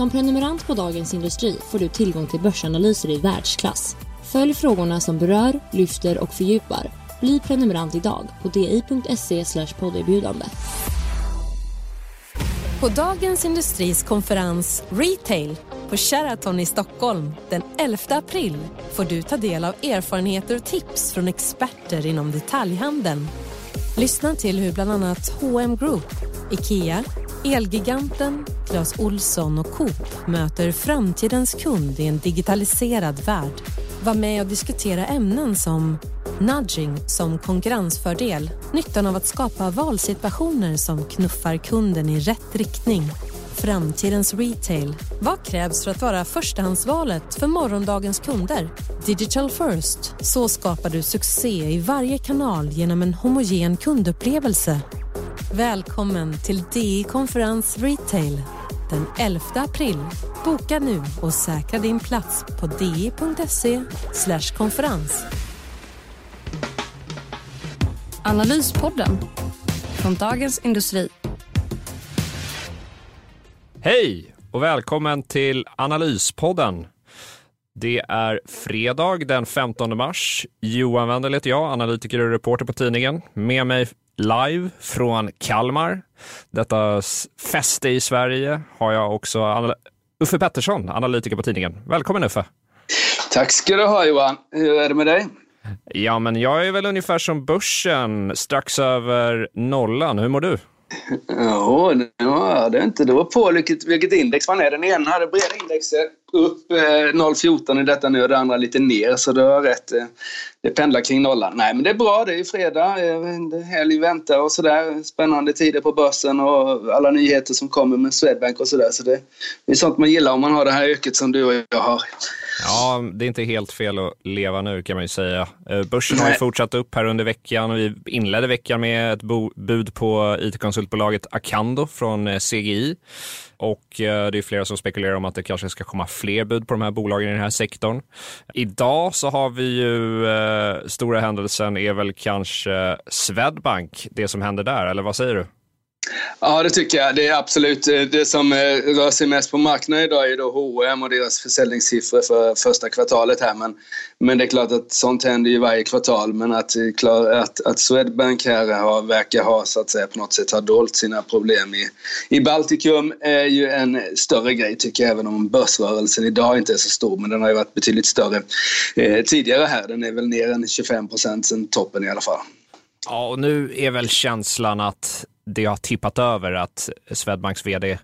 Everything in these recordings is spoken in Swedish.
Som prenumerant på Dagens Industri får du tillgång till börsanalyser i världsklass. Följ frågorna som berör, lyfter och fördjupar. Bli prenumerant idag på di.se podderbjudande. På Dagens Industris konferens Retail på Sheraton i Stockholm den 11 april får du ta del av erfarenheter och tips från experter inom detaljhandeln. Lyssna till hur bland annat H&M Group, IKEA, Elgiganten, Clas Olsson och Coop möter framtidens kund i en digitaliserad värld. Var med och diskutera ämnen som nudging som konkurrensfördel, nyttan av att skapa valsituationer som knuffar kunden i rätt riktning, framtidens retail. Vad krävs för att vara förstahandsvalet för morgondagens kunder? Digital first. Så skapar du succé i varje kanal genom en homogen kundupplevelse. Välkommen till DI Konferens Retail den 11 april. Boka nu och säkra din plats på di.se konferens. Analyspodden från Dagens Industri. Hej och välkommen till Analyspodden. Det är fredag den 15 mars. Johan Wendel heter jag, analytiker och reporter på tidningen. Med mig live från Kalmar. Detta fäste i Sverige har jag också Uffe Pettersson, analytiker på tidningen. Välkommen Uffe! Tack ska du ha Johan. Hur är det med dig? Ja, men jag är väl ungefär som börsen, strax över nollan. Hur mår du? Ja, det är inte. Det var på vilket, vilket index man är. Den ena hade breda indexet upp eh, 0,14 i detta nu och det andra lite ner. Så du har rätt. Eh, det pendlar kring nollan. Nej, men det är bra. Det är ju fredag. Eh, helg väntar och sådär. Spännande tider på börsen och alla nyheter som kommer med Swedbank och sådär. Så det, det är sånt man gillar om man har det här yrket som du och jag har. Ja, det är inte helt fel att leva nu kan man ju säga. Eh, börsen har ju fortsatt upp här under veckan och vi inledde veckan med ett bud på it-konsultbolaget Acando från eh, CGI. Och eh, det är flera som spekulerar om att det kanske ska komma fler bud på de här bolagen i den här sektorn. Idag så har vi ju eh, stora händelsen är väl kanske Swedbank, det som händer där, eller vad säger du? Ja, det tycker jag. Det är absolut eh, det som eh, rör sig mest på marknaden idag är då H&M och deras försäljningssiffror för första kvartalet här. Men, men det är klart att sånt händer ju varje kvartal. Men att, eh, att, att Swedbank här har, verkar ha så att säga på något sätt har dolt sina problem i, i Baltikum är ju en större grej tycker jag. Även om börsrörelsen idag inte är så stor. Men den har ju varit betydligt större eh, tidigare här. Den är väl ner än 25 procent sen toppen i alla fall. Ja, och nu är väl känslan att det har tippat över att Swedbanks vd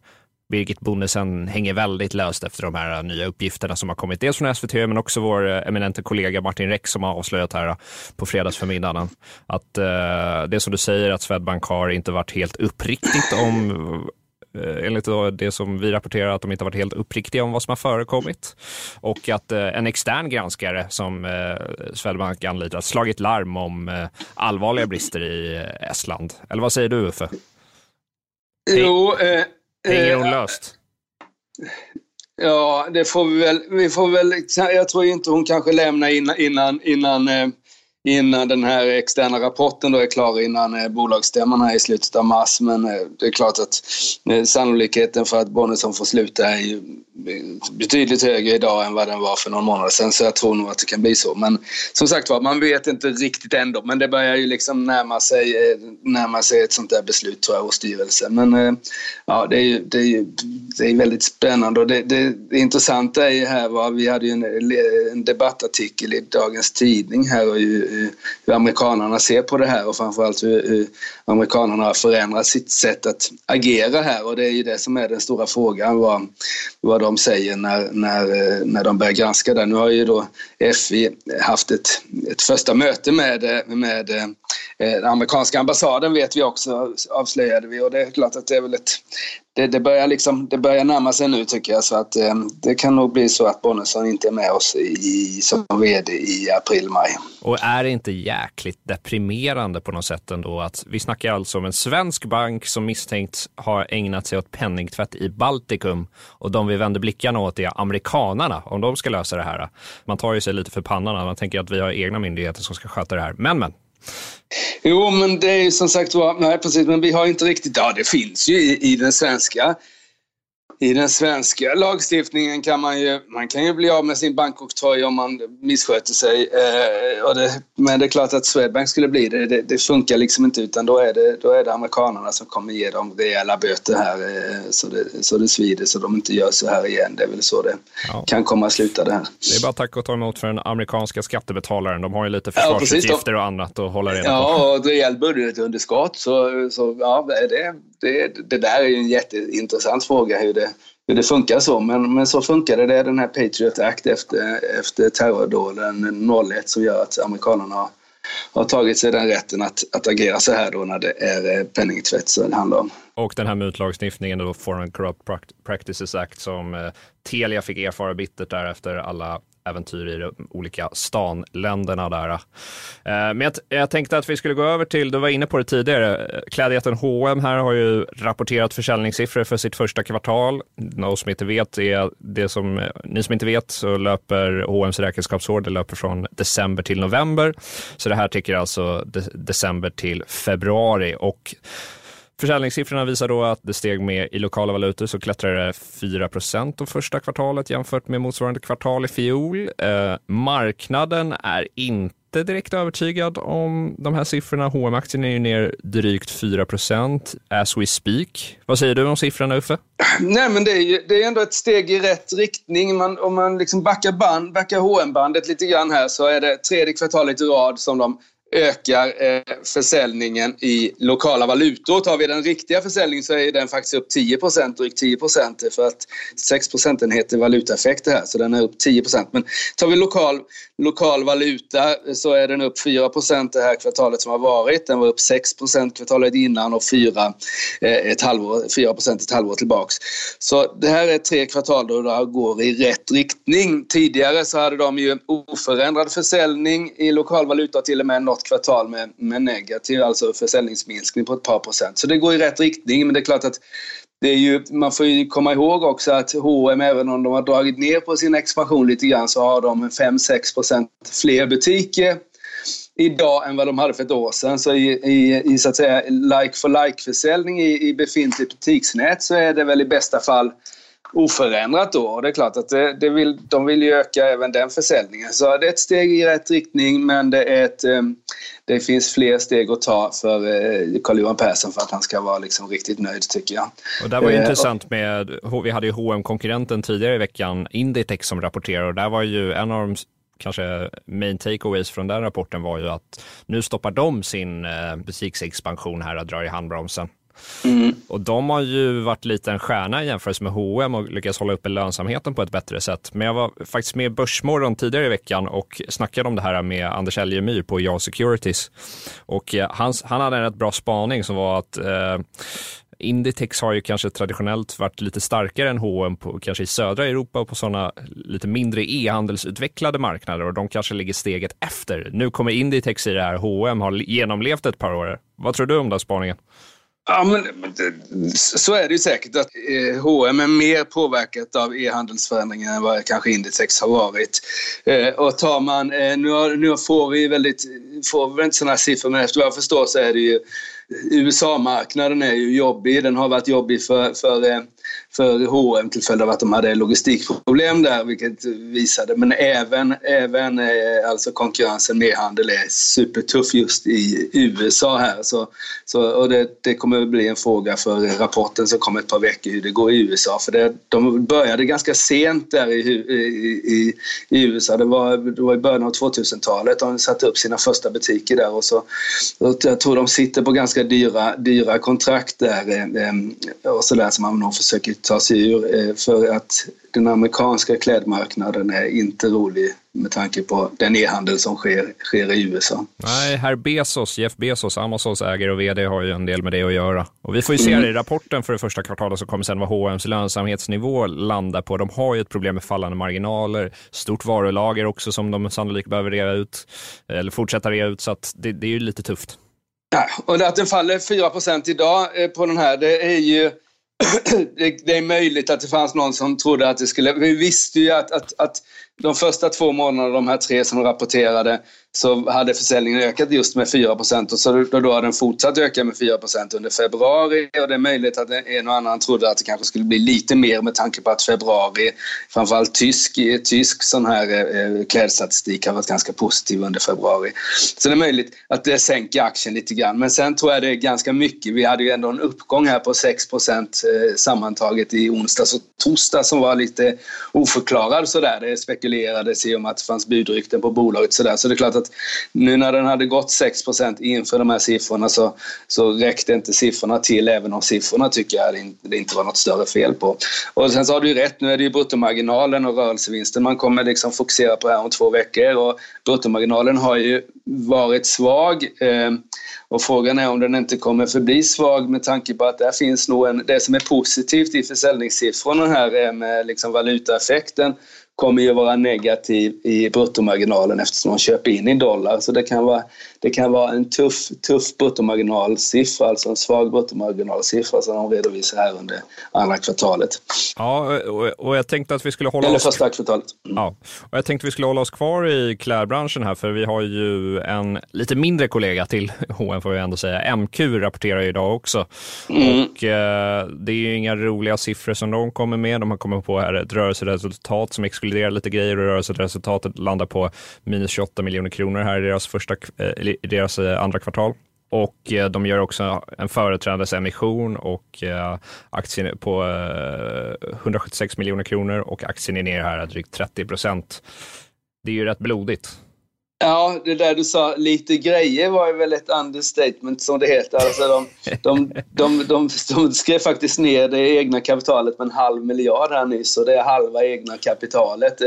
Birgit Bonnesen hänger väldigt löst efter de här äh, nya uppgifterna som har kommit. Dels från SVT men också vår äh, eminente kollega Martin Rex som har avslöjat här äh, på fredagsförmiddagen. Att eh, det som du säger att Swedbank har inte varit helt uppriktigt om enligt det som vi rapporterar, att de inte varit helt uppriktiga om vad som har förekommit. Och att eh, en extern granskare som eh, Swedbank anlitat slagit larm om allvarliga brister i Estland. Eller vad säger du Uffe? Jo, eh, Hänger hon löst? Ja, det får vi väl. Vi får väl jag tror inte hon kanske lämnar innan, innan, innan innan den här externa rapporten då är klar innan eh, bolagsstämman är i slutet av mars. Men eh, det är klart att eh, sannolikheten för att Bonnesen får sluta är ju betydligt högre idag än vad den var för någon månad sedan. Så jag tror nog att det kan bli så. Men som sagt var, man vet inte riktigt ändå. Men det börjar ju liksom närma sig, närma sig ett sånt där beslut tror jag hos styrelsen. Men ja, det är ju, det är ju det är väldigt spännande. Och det, det, det intressanta är ju här var, vi hade ju en, en debattartikel i Dagens Tidning här och ju, hur amerikanerna ser på det här och framförallt hur, hur amerikanerna har förändrat sitt sätt att agera här och det är ju det som är den stora frågan vad, vad de säger när, när, när de börjar granska det. Nu har ju då FI haft ett, ett första möte med, med eh, den amerikanska ambassaden vet vi också, avslöjade vi och det är klart att det är väl ett det, det, börjar liksom, det börjar närma sig nu tycker jag. Så att, eh, det kan nog bli så att Bonnesen inte är med oss i, som vd i april-maj. Och är det inte jäkligt deprimerande på något sätt ändå att vi snackar alltså om en svensk bank som misstänkt har ägnat sig åt penningtvätt i Baltikum och de vi vänder blickarna åt är amerikanarna om de ska lösa det här. Man tar ju sig lite för pannan man tänker att vi har egna myndigheter som ska sköta det här. Men men, Jo, men det är ju som sagt var, nej precis, men vi har inte riktigt, ja det finns ju i, i den svenska i den svenska lagstiftningen kan man ju, man kan ju bli av med sin bankoktroj om man missköter sig. Eh, det, men det är klart att Swedbank skulle bli det. det. det. funkar liksom inte utan då är det, då är det amerikanerna som kommer ge dem rejäla böter här eh, så, det, så det svider så de inte gör så här igen. Det är väl så det ja. kan komma att sluta det här. Det är bara tack och ta emot för den amerikanska skattebetalaren. De har ju lite försvarsutgifter ja, och annat att hålla reda på. Ja, och ett rejält budgetunderskott. Så, så ja, det, det, det där är ju en jätteintressant fråga hur det, hur det funkar så. Men, men så funkade det. Den här Patriot Act efter, efter terrordåden 01 som gör att amerikanerna har, har tagit sig den rätten att, att agera så här då när det är eh, penningtvätt som det handlar om. Och den här mutlagstiftningen, då Foreign Corrupt Practices Act, som eh, Telia fick erfara bittert där efter alla äventyr i de olika stanländerna där. Eh, men jag, jag, tänkte att vi skulle gå över till, du var inne på det tidigare, eh, klädjätten H&M här har ju rapporterat försäljningssiffror för sitt första kvartal. Något som inte vet är det som, eh, ni som inte vet så löper H&M's räkenskapsår, det löper från december till november. Så det här tycker alltså de, december till februari och Försäljningssiffrorna visar då att det steg med i lokala valutor så klättrade det 4% de första kvartalet jämfört med motsvarande kvartal i fjol. Eh, marknaden är inte direkt övertygad om de här siffrorna. hm aktien är ju ner drygt 4 as we speak. Vad säger du om siffrorna, Uffe? Nej, men det är, ju, det är ändå ett steg i rätt riktning. Man, om man liksom backar, band, backar hm bandet lite grann här så är det tredje kvartalet i rad som de ökar eh, försäljningen i lokala valutor. Tar vi den riktiga försäljningen så är den faktiskt upp 10 drygt 10% för att 6 procentenheter valutaeffekter här, så den är upp 10% Men tar vi lokal, lokal valuta eh, så är den upp 4 det här kvartalet som har varit. Den var upp 6% kvartalet innan och 4, eh, ett halvår, 4 ett halvår tillbaks. Så det här är tre kvartal då det går i rätt riktning. Tidigare så hade de ju oförändrad försäljning i lokal valuta till och med något kvartal med, med negativ, alltså försäljningsminskning på ett par procent. Så det går i rätt riktning, men det är klart att det är ju, man får ju komma ihåg också att H&M även om de har dragit ner på sin expansion lite grann, så har de 5-6 procent fler butiker idag än vad de hade för ett år sedan. Så i, i, i så att säga like-for-like-försäljning i, i befintligt butiksnät så är det väl i bästa fall oförändrat då. Och det är klart att det, det vill, de vill ju öka även den försäljningen. Så det är ett steg i rätt riktning men det, är ett, eh, det finns fler steg att ta för eh, Carl-Johan Persson för att han ska vara liksom riktigt nöjd tycker jag. Och det var ju eh, intressant med, vi hade ju hm konkurrenten tidigare i veckan, Inditex som rapporterar och där var ju en av de kanske main takeaways från den rapporten var ju att nu stoppar de sin butiksexpansion här och drar i handbromsen. Mm. Och de har ju varit lite en stjärna i jämförelse med H&M och lyckats hålla uppe lönsamheten på ett bättre sätt. Men jag var faktiskt med i Börsmorgon tidigare i veckan och snackade om det här med Anders Elgemyr på Ja Securities. Och eh, han, han hade en rätt bra spaning som var att eh, Inditex har ju kanske traditionellt varit lite starkare än H&M på, kanske i södra Europa och på sådana lite mindre e-handelsutvecklade marknader och de kanske ligger steget efter. Nu kommer Inditex i det här, H&M har genomlevt ett par år. Vad tror du om den spaningen? Ja, men så är det ju säkert att H&M är mer påverkat av e-handelsförändringen än vad kanske Inditex har varit. Eh, och tar man, eh, nu, har, nu får vi väldigt, får vi inte sådana här siffror men efter vad jag förstår så är det ju USA-marknaden är ju jobbig. Den har varit jobbig för, för för H&M till följd av att de hade logistikproblem där, vilket visade. Men även, även eh, alltså konkurrensen med handel är supertuff just i USA här. Så, så, och det, det kommer att bli en fråga för rapporten som kommer ett par veckor hur det går i USA. För det, de började ganska sent där i, i, i USA. Det var, det var i början av 2000-talet de satte upp sina första butiker där och så och jag tror de sitter på ganska dyra, dyra kontrakt där eh, eh, och så där som man nog försöker ta sig ur eh, för att den amerikanska klädmarknaden är inte rolig med tanke på den e-handel som sker, sker i USA. Nej, herr Bezos, Jeff Bezos, Amazons ägare och vd har ju en del med det att göra. Och vi får ju se mm. i rapporten för det första kvartalet som kommer sen vad H&M's lönsamhetsnivå landar på. De har ju ett problem med fallande marginaler, stort varulager också som de sannolikt behöver rea ut, eller fortsätta rea ut, så att det, det är ju lite tufft. Ja, och att den faller 4% idag eh, på den här, det är ju det, är möjligt att det fanns någon som trodde att det skulle... Vi visste ju att, att, att de första två månaderna, de här tre som rapporterade, så hade försäljningen ökat just med 4 och så då, då har den fortsatt öka med 4% under februari och det är möjligt att en och annan trodde att det kanske skulle bli lite mer med tanke på att februari, framförallt tysk, tysk sån här eh, klädstatistik har varit ganska positiv under februari. Så det är möjligt att det sänker aktien lite grann men sen tror jag det är ganska mycket. Vi hade ju ändå en uppgång här på 6 eh, sammantaget i onsdags och torsdag som var lite oförklarad sådär. Det spekulerades i om att det fanns budrykten på bolaget sådär så det är klart att nu när den hade gått 6% inför de här siffrorna så, så räckte inte siffrorna till, även om siffrorna tycker jag det inte var något större fel på. Och sen så har du ju rätt, nu är det ju bruttomarginalen och rörelsevinsten man kommer liksom fokusera på här om två veckor och bruttomarginalen har ju varit svag. Eh, och frågan är om den inte kommer förbli svag med tanke på att där finns nog en, det som är positivt i försäljningssiffrorna här eh, med liksom valutaeffekten kommer ju vara negativ i bruttomarginalen eftersom de köper in i dollar. Så det kan vara, det kan vara en tuff, tuff bruttomarginalsiffra, alltså en svag bruttomarginalsiffra som de redovisar här under andra kvartalet. Ja, och jag tänkte att vi skulle hålla Eller oss... första kvartalet. Mm. Ja, och jag tänkte att vi skulle hålla oss kvar i klädbranschen här, för vi har ju en lite mindre kollega till H&M får vi ändå säga. MQ rapporterar ju idag också. Mm. Och eh, det är ju inga roliga siffror som de kommer med. De har kommit på här ett rörelseresultat som exkluderar lite grejer och rörelseresultatet landar på minus 28 miljoner kronor här i deras, första, eh, i deras eh, andra kvartal. Och eh, de gör också en företrädesemission och aktien på 176 miljoner kronor och aktien är ner här drygt 30 procent. Det är ju rätt blodigt. Ja, det där du sa, lite grejer var ju väl ett understatement som det heter. Alltså de, de, de, de, de skrev faktiskt ner det egna kapitalet med en halv miljard här nyss och det är halva egna kapitalet.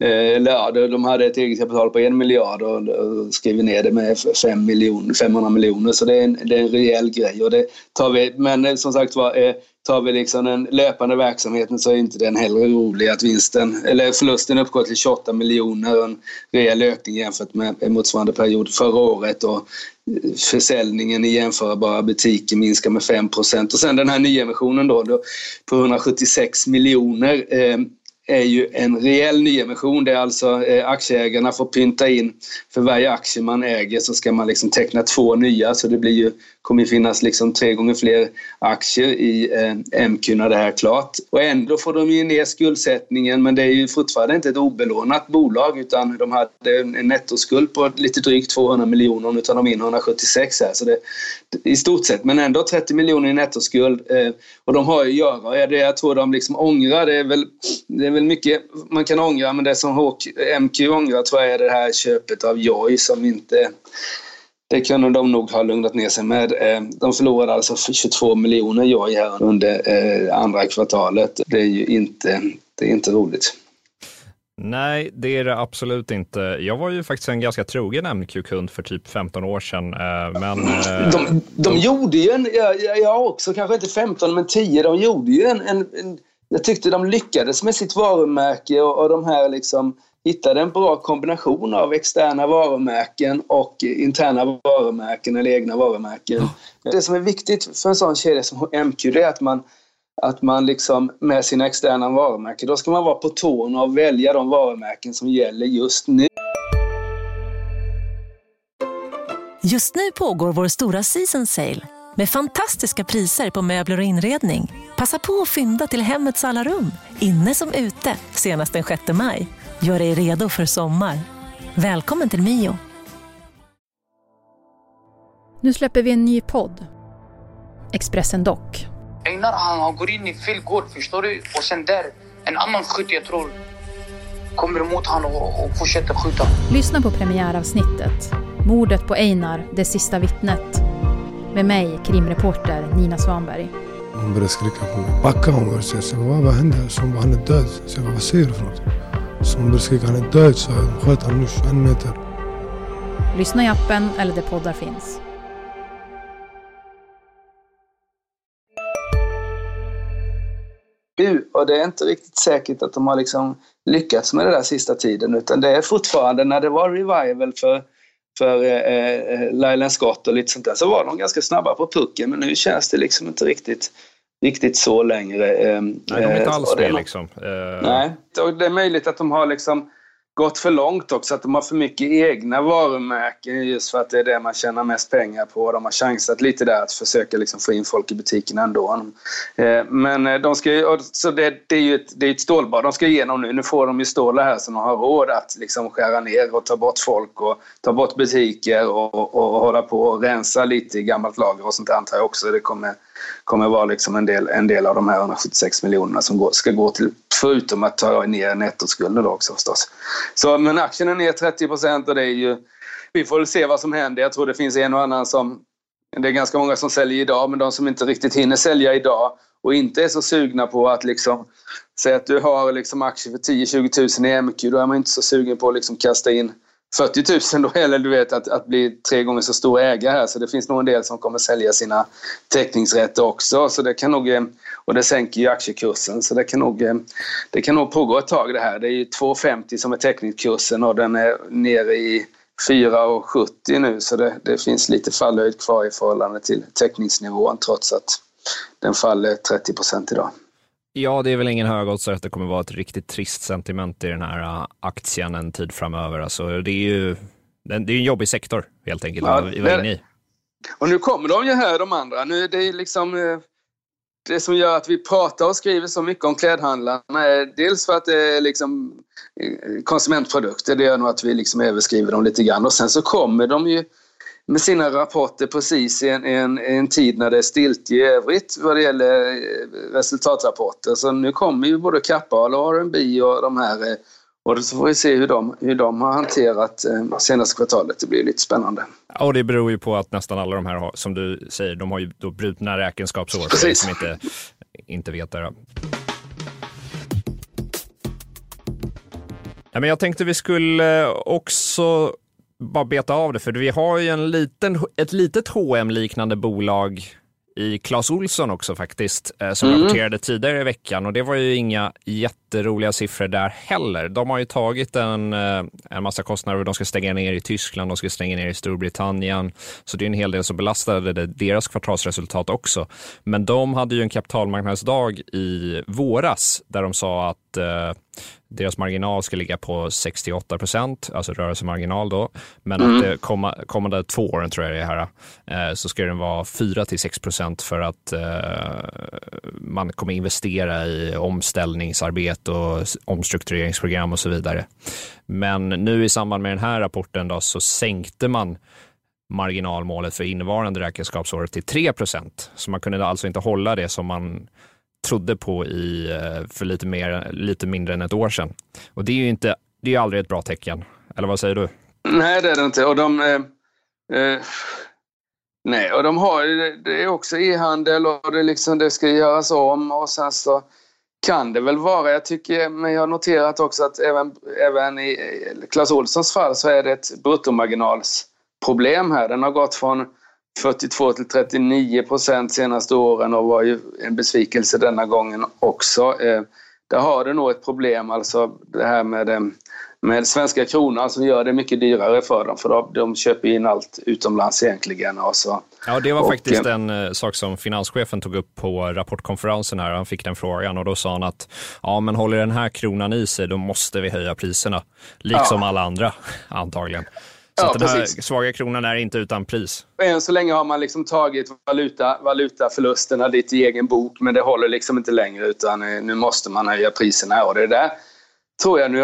Eh, eller ja, de hade ett eget kapital på en miljard och, skrev ner det med 5 miljoner, 500 miljoner så det är, en, det är en rejäl grej. Och det tar vi, men eh, som sagt var, eh, tar vi liksom den löpande verksamheten så är inte den heller rolig att vinsten, eller förlusten uppgår till 28 miljoner och en rejäl ökning jämfört med motsvarande period förra året. Och försäljningen i jämförbara butiker minskar med 5 och sen den här nyemissionen då, då på 176 miljoner eh, är ju en rejäl nyemission där alltså eh, aktieägarna får pynta in. För varje aktie man äger så ska man liksom teckna två nya. Så det blir ju, kommer ju finnas liksom tre gånger fler aktier i eh, MQ när det här är klart. Och ändå får de ju ner skuldsättningen. Men det är ju fortfarande inte ett obelånat bolag. Utan de hade en nettoskuld på lite drygt 200 miljoner. Nu tar de in 176 här. Så det i stort sett. Men ändå 30 miljoner i nettoskuld. Eh, och de har ju att göra. Det jag tror de liksom ångrar. Det är väl, det är väl mycket man kan ångra men det som HK, MQ ångrar tror jag är det här köpet av Joy som inte det kunde de nog ha lugnat ner sig med. Eh, de förlorade alltså 22 miljoner Joy här under eh, andra kvartalet. Det är ju inte, det är inte roligt. Nej, det är det absolut inte. Jag var ju faktiskt en ganska trogen MQ-kund för typ 15 år sedan. Eh, men, de, de, de gjorde ju en, jag, jag också, kanske inte 15 men 10, de gjorde ju en, en, en jag tyckte de lyckades med sitt varumärke och, och de här liksom hittade en bra kombination av externa varumärken och interna varumärken eller egna varumärken. Det som är viktigt för en sån kedja som MQ är att man, att man liksom med sina externa varumärken, då ska man vara på tårna och välja de varumärken som gäller just nu. Just nu pågår vår stora season sale med fantastiska priser på möbler och inredning. Passa på att fynda till hemmets alla rum, inne som ute, senast den 6 maj. Gör dig redo för sommar. Välkommen till Mio. Nu släpper vi en ny podd. Expressen Dock. Einar han, går in i fel gård, förstår du? Och sen där, en annan skytt jag tror kommer emot honom och, och fortsätter skjuta. Lyssna på premiäravsnittet. Mordet på Einar, det sista vittnet med mig, krimreporter Nina Svanberg. Hon började skrika på mig. Backa hon var så jag sa, vad, vad hände? Så hon bara, han är död. Så jag bara, vad säger du för något? som beskriver han är död så sköt han Nush en meter. Lyssna i appen eller där poddar finns. Och det är inte riktigt säkert att de har liksom lyckats med det där sista tiden utan det är fortfarande när det var revival för för eh, eh Lylan Scott och lite sånt där, så var de ganska snabba på pucken. Men nu känns det liksom inte riktigt, riktigt så längre. Eh, Nej, de är inte eh, alls med liksom. Eh. Nej, och det är möjligt att de har liksom gått för långt också, att de har för mycket egna varumärken just för att det är det man tjänar mest pengar på. De har chansat lite där att försöka liksom få in folk i butiken ändå. Eh, men eh, de ska ju, så det, det, är ju ett, det är ett stålbad de ska igenom nu. Nu får de ju stålar här så de har råd att liksom skära ner och ta bort folk och ta bort butiker och, och, och hålla på och rensa lite i gammalt lager och sånt antar jag också. Det kommer kommer vara liksom en, del, en del av de här 176 miljonerna som går, ska gå till, förutom att ta ner nettoskulden då också förstås. Så, men aktien är ner 30 procent och det är ju, vi får väl se vad som händer. Jag tror det finns en och annan som, det är ganska många som säljer idag, men de som inte riktigt hinner sälja idag och inte är så sugna på att liksom, säga att du har liksom aktier för 10-20 000 i MQ, då är man inte så sugen på att liksom kasta in 40 000 då, eller du vet att, att bli tre gånger så stor ägare här. Så det finns nog en del som kommer sälja sina teckningsrätter också. Så det kan nog, eh, och det sänker ju aktiekursen. Så det kan nog, eh, det kan nog pågå ett tag det här. Det är ju 2,50 som är teckningskursen och den är nere i 4,70 nu. Så det, det finns lite fallhöjd kvar i förhållande till teckningsnivån trots att den faller 30 procent idag. Ja, det är väl ingen högoddsare att det kommer vara ett riktigt trist sentiment i den här äh, aktien en tid framöver. Alltså, det är ju det är en jobbig sektor helt enkelt ja, att vara inne i. Och nu kommer de ju här de andra. Nu, det är liksom eh, det som gör att vi pratar och skriver så mycket om klädhandlarna är dels för att det är liksom eh, konsumentprodukter. Det gör nog att vi liksom överskriver dem lite grann. Och sen så kommer de ju med sina rapporter precis i en, en, en tid när det är stilt i övrigt vad det gäller eh, resultatrapporter. Så nu kommer ju både Kappahl och R&B och de här eh, och så får vi se hur de, hur de har hanterat eh, senaste kvartalet. Det blir lite spännande. Ja, och det beror ju på att nästan alla de här, har, som du säger, de har ju då brutna räkenskapsår. Precis. Som inte, inte vet det. Ja, men jag tänkte vi skulle också bara beta av det, för vi har ju en liten, ett litet hm liknande bolag i Clas Olsson också faktiskt, eh, som mm. rapporterade tidigare i veckan och det var ju inga jätteroliga siffror där heller. De har ju tagit en, eh, en massa kostnader de ska stänga ner i Tyskland, de ska stänga ner i Storbritannien, så det är en hel del som belastade deras kvartalsresultat också. Men de hade ju en kapitalmarknadsdag i våras där de sa att eh, deras marginal ska ligga på 68 procent, alltså rörelsemarginal då. Men mm. att det komma, kommande två åren tror jag det är här, eh, så ska den vara 4 till 6 procent för att eh, man kommer investera i omställningsarbete och omstruktureringsprogram och så vidare. Men nu i samband med den här rapporten då, så sänkte man marginalmålet för innevarande räkenskapsår till 3 procent. Så man kunde alltså inte hålla det som man trodde på i, eh, för lite, mer, lite mindre än ett år sedan. Och det är ju inte, det är aldrig ett bra tecken. Eller vad säger du? Nej, det är det inte. Och de, eh, eh, nej, och de har det är också e-handel och det, liksom, det ska göras om och sen så kan det väl vara, jag tycker, men jag har noterat också att även, även i Clas Olssons fall så är det ett bruttomarginalsproblem här. Den har gått från 42 till 39 procent senaste åren och var ju en besvikelse denna gången också. Eh, där har det nog ett problem, alltså det här med, eh, med svenska kronan som gör det mycket dyrare för dem, för de, de köper in allt utomlands egentligen. Och så. Ja, det var och, faktiskt en eh, sak som finanschefen tog upp på rapportkonferensen här. Han fick den frågan och då sa han att ja, men håller den här kronan i sig, då måste vi höja priserna. Liksom ja. alla andra, antagligen. Så ja, den här precis. svaga kronan är inte utan pris. Än så länge har man liksom tagit valuta, valutaförlusterna dit i egen bok, men det håller liksom inte längre utan eh, nu måste man höja priserna. Och det där tror jag, nu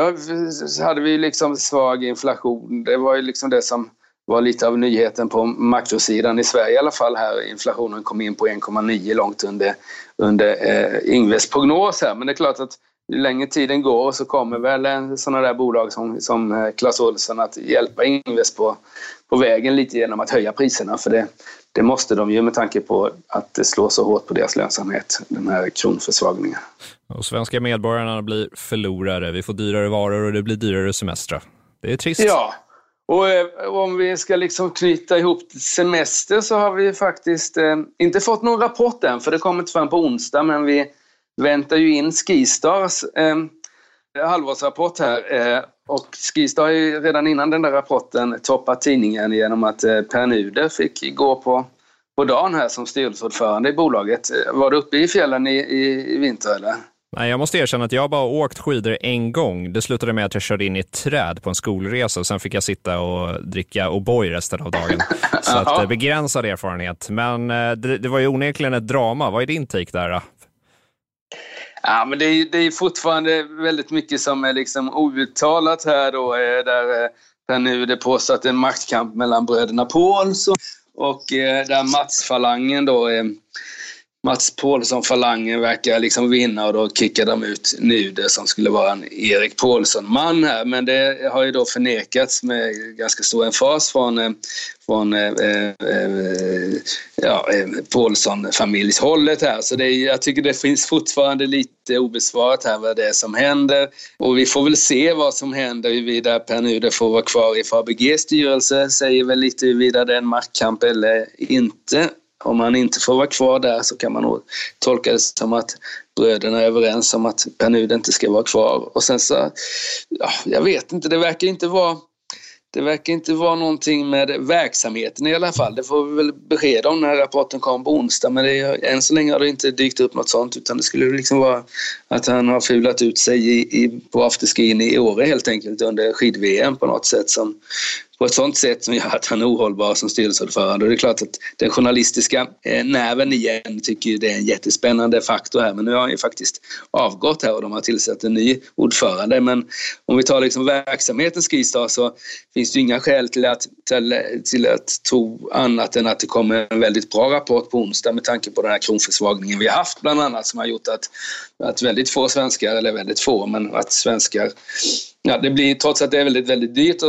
hade vi liksom svag inflation. Det var ju liksom det som var lite av nyheten på makrosidan i Sverige i alla fall här. Inflationen kom in på 1,9 långt under, under eh, Ingves prognos här. Men det är klart att ju längre tiden går så kommer väl sådana där bolag som, som eh, Clas Ohlson att hjälpa Ingves på, på vägen lite genom att höja priserna. För det, det måste de ju med tanke på att det slår så hårt på deras lönsamhet, den här kronförsvagningen. Och svenska medborgarna blir förlorare. Vi får dyrare varor och det blir dyrare semestrar. Det är trist. Ja, och eh, om vi ska liksom knyta ihop semester så har vi faktiskt eh, inte fått någon rapport än, för det kommer inte förrän på onsdag, men vi väntar ju in Skistars eh, halvårsrapport här. Eh, och Skistar har ju redan innan den där rapporten toppat tidningen genom att eh, Per Nuder fick gå på, på dagen här som styrelseordförande i bolaget. Eh, var du uppe i fjällen i, i, i vinter eller? Nej, jag måste erkänna att jag bara åkt skidor en gång. Det slutade med att jag körde in i ett träd på en skolresa och sen fick jag sitta och dricka O'boy resten av dagen. Så att, eh, begränsad erfarenhet. Men eh, det, det var ju onekligen ett drama. Vad är din take där? Då? Ja, men det är, det är fortfarande väldigt mycket som är liksom outtalat här då. Eh, där, eh, där nu det påstås att det är en maktkamp mellan bröderna Pauls och, och där Mats-falangen då Mats Paulsson-falangen verkar liksom vinna och då kickar de ut Nuder som skulle vara en Erik Paulsson-man här. Men det har ju då förnekats med ganska stor emfas från, eh, från eh, eh, eh ja, eh, Paulsson-familjshållet här. Så det jag tycker det finns fortfarande lite obesvarat här vad det är som händer. Och vi får väl se vad som händer huruvida Per Nuder får vara kvar i Faberges styrelse. Säger väl lite huruvida det är en maktkamp eller inte om han inte får vara kvar där så kan man nog tolka det som att bröderna är överens om att Per Nuder inte ska vara kvar. Och sen så, ja, jag vet inte, det verkar inte vara det verkar inte vara någonting med verksamheten i alla fall. Det får vi väl besked om när rapporten kom på onsdag. Men det är, än så länge har det inte dykt upp något sånt utan det skulle liksom vara att han har fulat ut sig i, i, på afterskin i Åre helt enkelt under skid-VM på något sätt som, på ett sånt sätt som gör att han är ohållbar som styrelseordförande. Och det är klart att den journalistiska eh, nerven igen tycker ju det är en jättespännande faktor här. Men nu har han ju faktiskt avgått här och de har tillsatt en ny ordförande. Men om vi tar liksom verksamheten Skistar så finns det ju inga skäl till att, till, till att tro annat än att det kommer en väldigt bra rapport på onsdag med tanke på den här kronförsvagningen vi har haft bland annat som har gjort att, att väldigt få svenskar, eller väldigt få, men att svenskar Ja, det blir, trots att det är väldigt, väldigt dyrt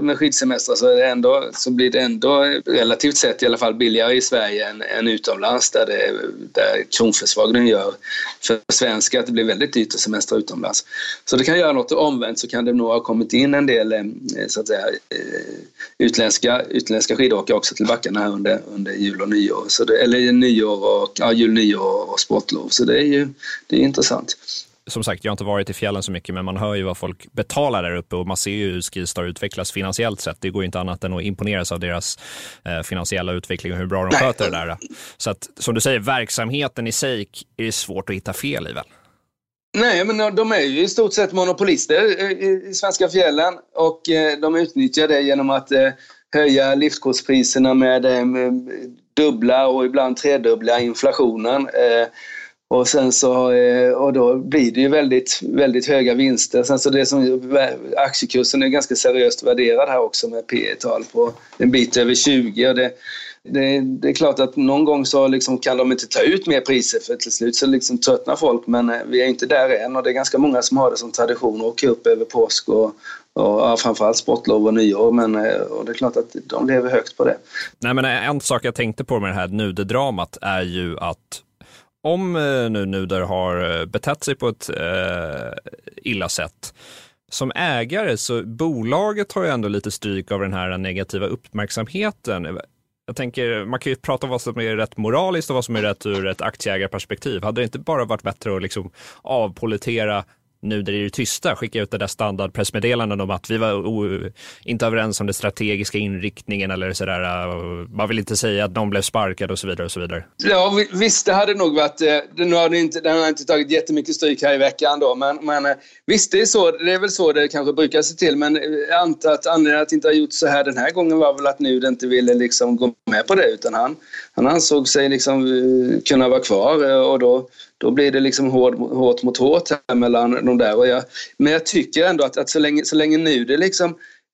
med skidsemester så, är det ändå, så blir det ändå relativt sett i alla fall billigare i Sverige än, än utomlands där, det, där kronförsvagningen gör för svenskar att det blir väldigt dyrt att semestra utomlands. Så det kan göra något omvänt så kan det nog ha kommit in en del eh, så att säga, eh, utländska, utländska skidåkare också till backarna här under, under jul och nyår. Så det, eller nyår och, ja, jul, nyår och sportlov. Så det är ju det är intressant som sagt, jag har inte varit i fjällen så mycket, men man hör ju vad folk betalar där uppe och man ser ju hur Skistar utvecklas finansiellt sett. Det går inte annat än att imponeras av deras eh, finansiella utveckling och hur bra de sköter det där. Så att, som du säger, verksamheten i sig är svårt att hitta fel i väl? Nej, men de är ju i stort sett monopolister i svenska fjällen och eh, de utnyttjar det genom att eh, höja liftkortspriserna med dubbla och ibland tredubbla inflationen. Och sen så, eh, och då blir det ju väldigt, väldigt höga vinster. Sen så det som, aktiekursen är ganska seriöst värderad här också med P tal på en bit över 20. Och det, det, det, är klart att någon gång så liksom kan de inte ta ut mer priser för till slut så liksom tröttnar folk men eh, vi är inte där än och det är ganska många som har det som tradition att åka upp över påsk och, och ja, framförallt sportlov och nyår men eh, och det är klart att de lever högt på det. Nej men en sak jag tänkte på med det här nudedramat är ju att om eh, nu Nuder har eh, betett sig på ett eh, illa sätt, som ägare så bolaget har ju ändå lite stryk av den här negativa uppmärksamheten. Jag tänker, man kan ju prata om vad som är rätt moraliskt och vad som är rätt ur ett aktieägarperspektiv. Hade det inte bara varit bättre att liksom avpolitera nu där det är det tysta, skicka ut det där standardpressmeddelandet om att vi var inte överens om den strategiska inriktningen eller sådär. Eh, man vill inte säga att någon blev sparkad och så vidare. och så vidare. Ja, visst, det hade nog varit... Eh, nu har det inte, den har inte tagit jättemycket stryk här i veckan då, men, men eh, visst, det är, så, det är väl så det kanske brukar se till. Men jag antar att anledningen att inte ha gjort så här den här gången var väl att Nuder inte ville liksom gå med på det, utan han, han ansåg sig liksom eh, kunna vara kvar eh, och då då blir det liksom hårt, hårt mot hårt här mellan de där. Och jag, men jag tycker ändå att, att så, länge, så länge nu det liksom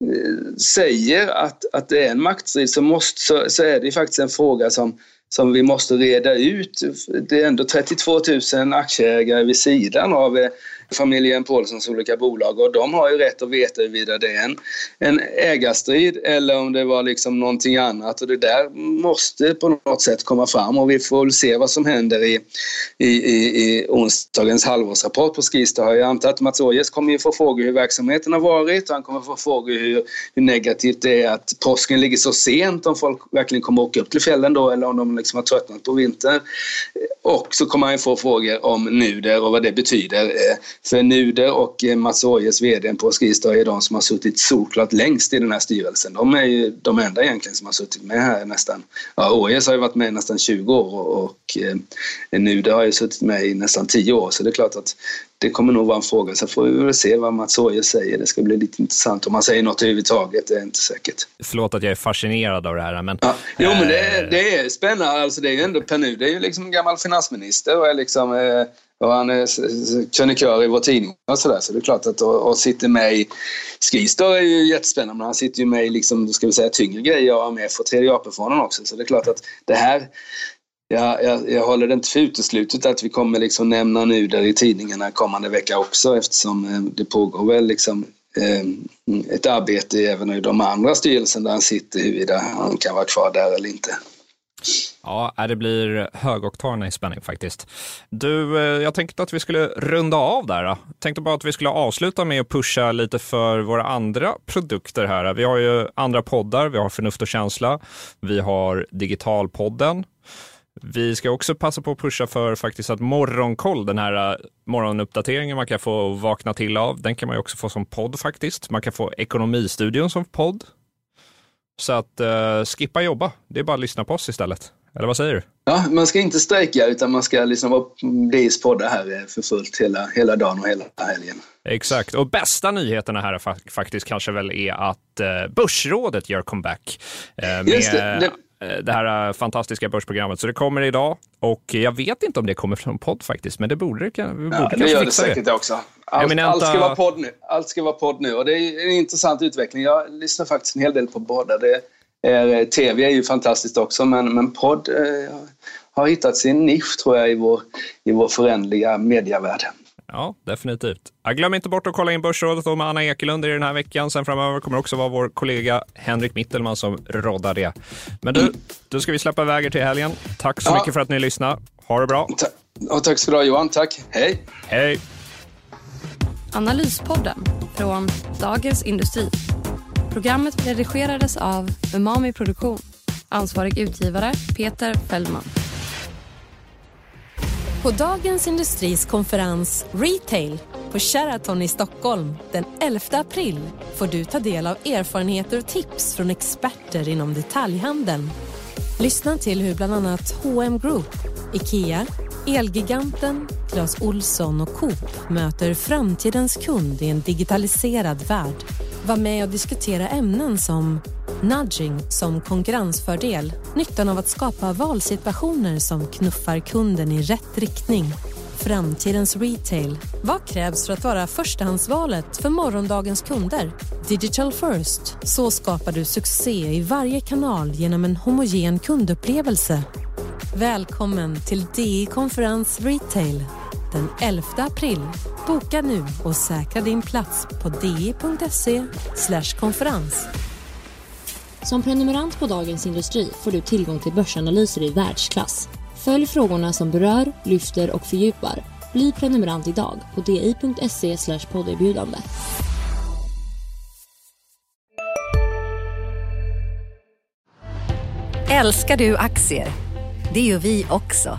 eh, säger att, att det är en maktstrid så, måste, så, så är det faktiskt en fråga som, som vi måste reda ut. Det är ändå 32 000 aktieägare vid sidan av familjen Paulssons olika bolag och de har ju rätt att veta huruvida det är en, en ägarstrid eller om det var liksom någonting annat och det där måste på något sätt komma fram och vi får väl se vad som händer i, i, i, i onsdagens halvårsrapport på Skistar. Jag antar att Mats Åjes kommer ju få frågor hur verksamheten har varit och han kommer få frågor hur, hur negativt det är att påsken ligger så sent om folk verkligen kommer åka upp till fjällen då eller om de liksom har tröttnat på vintern. Och så kommer han få frågor om Nuder och vad det betyder. Eh, Eh, för Nuder och eh, Mats Åjes, VD på Skistar, är de som har suttit solklart längst i den här styrelsen. De är ju de enda egentligen som har suttit med här nästan. Ja, Åjes har ju varit med i nästan 20 år och, eh, Nuder har ju suttit med i nästan 10 år så det är klart att det kommer nog vara en fråga. Så får vi väl se vad Mats Åjes säger. Det ska bli lite intressant om han säger något överhuvudtaget. Det är inte säkert. Förlåt att jag är fascinerad av det här, men... Ja. Jo, men det är, det är spännande. Alltså, det är ju ändå Per Nu, det är ju liksom en gammal finansminister och är liksom... Eh, och han är krönikör i vår tidning och sådär. Så det är klart att och, och sitter med i Skistar är ju jättespännande. Men han sitter ju med i liksom, ska vi säga, tyngre grejer och är med för tredje AP-fonden också. Så det är klart att det här jag, jag, jag håller det inte för uteslutet att vi kommer liksom nämna Nuder i tidningarna kommande vecka också eftersom eh, det pågår väl liksom eh, ett arbete även i de andra styrelserna där han sitter huruvida han kan vara kvar där eller inte. Ja, äh, det blir högoktanig spänning faktiskt. Du, eh, jag tänkte att vi skulle runda av där. Då. Tänkte bara att vi skulle avsluta med att pusha lite för våra andra produkter här. Vi har ju andra poddar, vi har Förnuft och känsla, vi har Digitalpodden, vi ska också passa på att pusha för faktiskt att Morgonkoll, den här eh, morgonuppdateringen man kan få vakna till av, den kan man ju också få som podd faktiskt. Man kan få Ekonomistudion som podd. Så att uh, skippa jobba, det är bara att lyssna på oss istället. Eller vad säger du? Ja, man ska inte strejka utan man ska lyssna på DIs poddar här eh, för fullt hela, hela dagen och hela helgen. Exakt, och bästa nyheterna här faktiskt kanske väl är att uh, Börsrådet gör comeback. Uh, med, Just det, det Eh, det här eh, fantastiska börsprogrammet. Så det kommer idag och jag vet inte om det kommer från podd faktiskt, men det borde det, borde ja, det gör det säkert det. också. Allt, Eminenta... allt, ska vara podd nu. allt ska vara podd nu och det är en intressant utveckling. Jag lyssnar faktiskt en hel del på båda. Det är, eh, TV är ju fantastiskt också, men, men podd eh, har hittat sin nisch tror jag i vår, i vår förändliga medievärld. Ja, definitivt. Jag glöm inte bort att kolla in Börsrådet och med Anna Ekelund i den här veckan. Sen framöver kommer också vara vår kollega Henrik Mittelman som roddar det. Men du, då ska vi släppa iväg till helgen. Tack så ja. mycket för att ni lyssnade. Ha det bra. Ta och tack ska du ha Johan. Tack. Hej. Hej. Analyspodden från Dagens Industri. Programmet redigerades av Umami Produktion. Ansvarig utgivare Peter Fellman. På Dagens Industris konferens Retail på Sheraton i Stockholm den 11 april får du ta del av erfarenheter och tips från experter inom detaljhandeln. Lyssna till hur bland annat H&M Group, IKEA, Elgiganten, Clas Olsson och Coop möter framtidens kund i en digitaliserad värld. Var med och diskutera ämnen som nudging som konkurrensfördel, nyttan av att skapa valsituationer som knuffar kunden i rätt riktning, framtidens retail. Vad krävs för att vara förstahandsvalet för morgondagens kunder? Digital first. Så skapar du succé i varje kanal genom en homogen kundupplevelse. Välkommen till DI Konferens Retail den 11 april. Boka nu och säkra din plats på di.se konferens. Som prenumerant på Dagens Industri får du tillgång till börsanalyser i världsklass. Följ frågorna som berör, lyfter och fördjupar. Bli prenumerant idag på di.se podderbjudande. Älskar du aktier? Det gör vi också.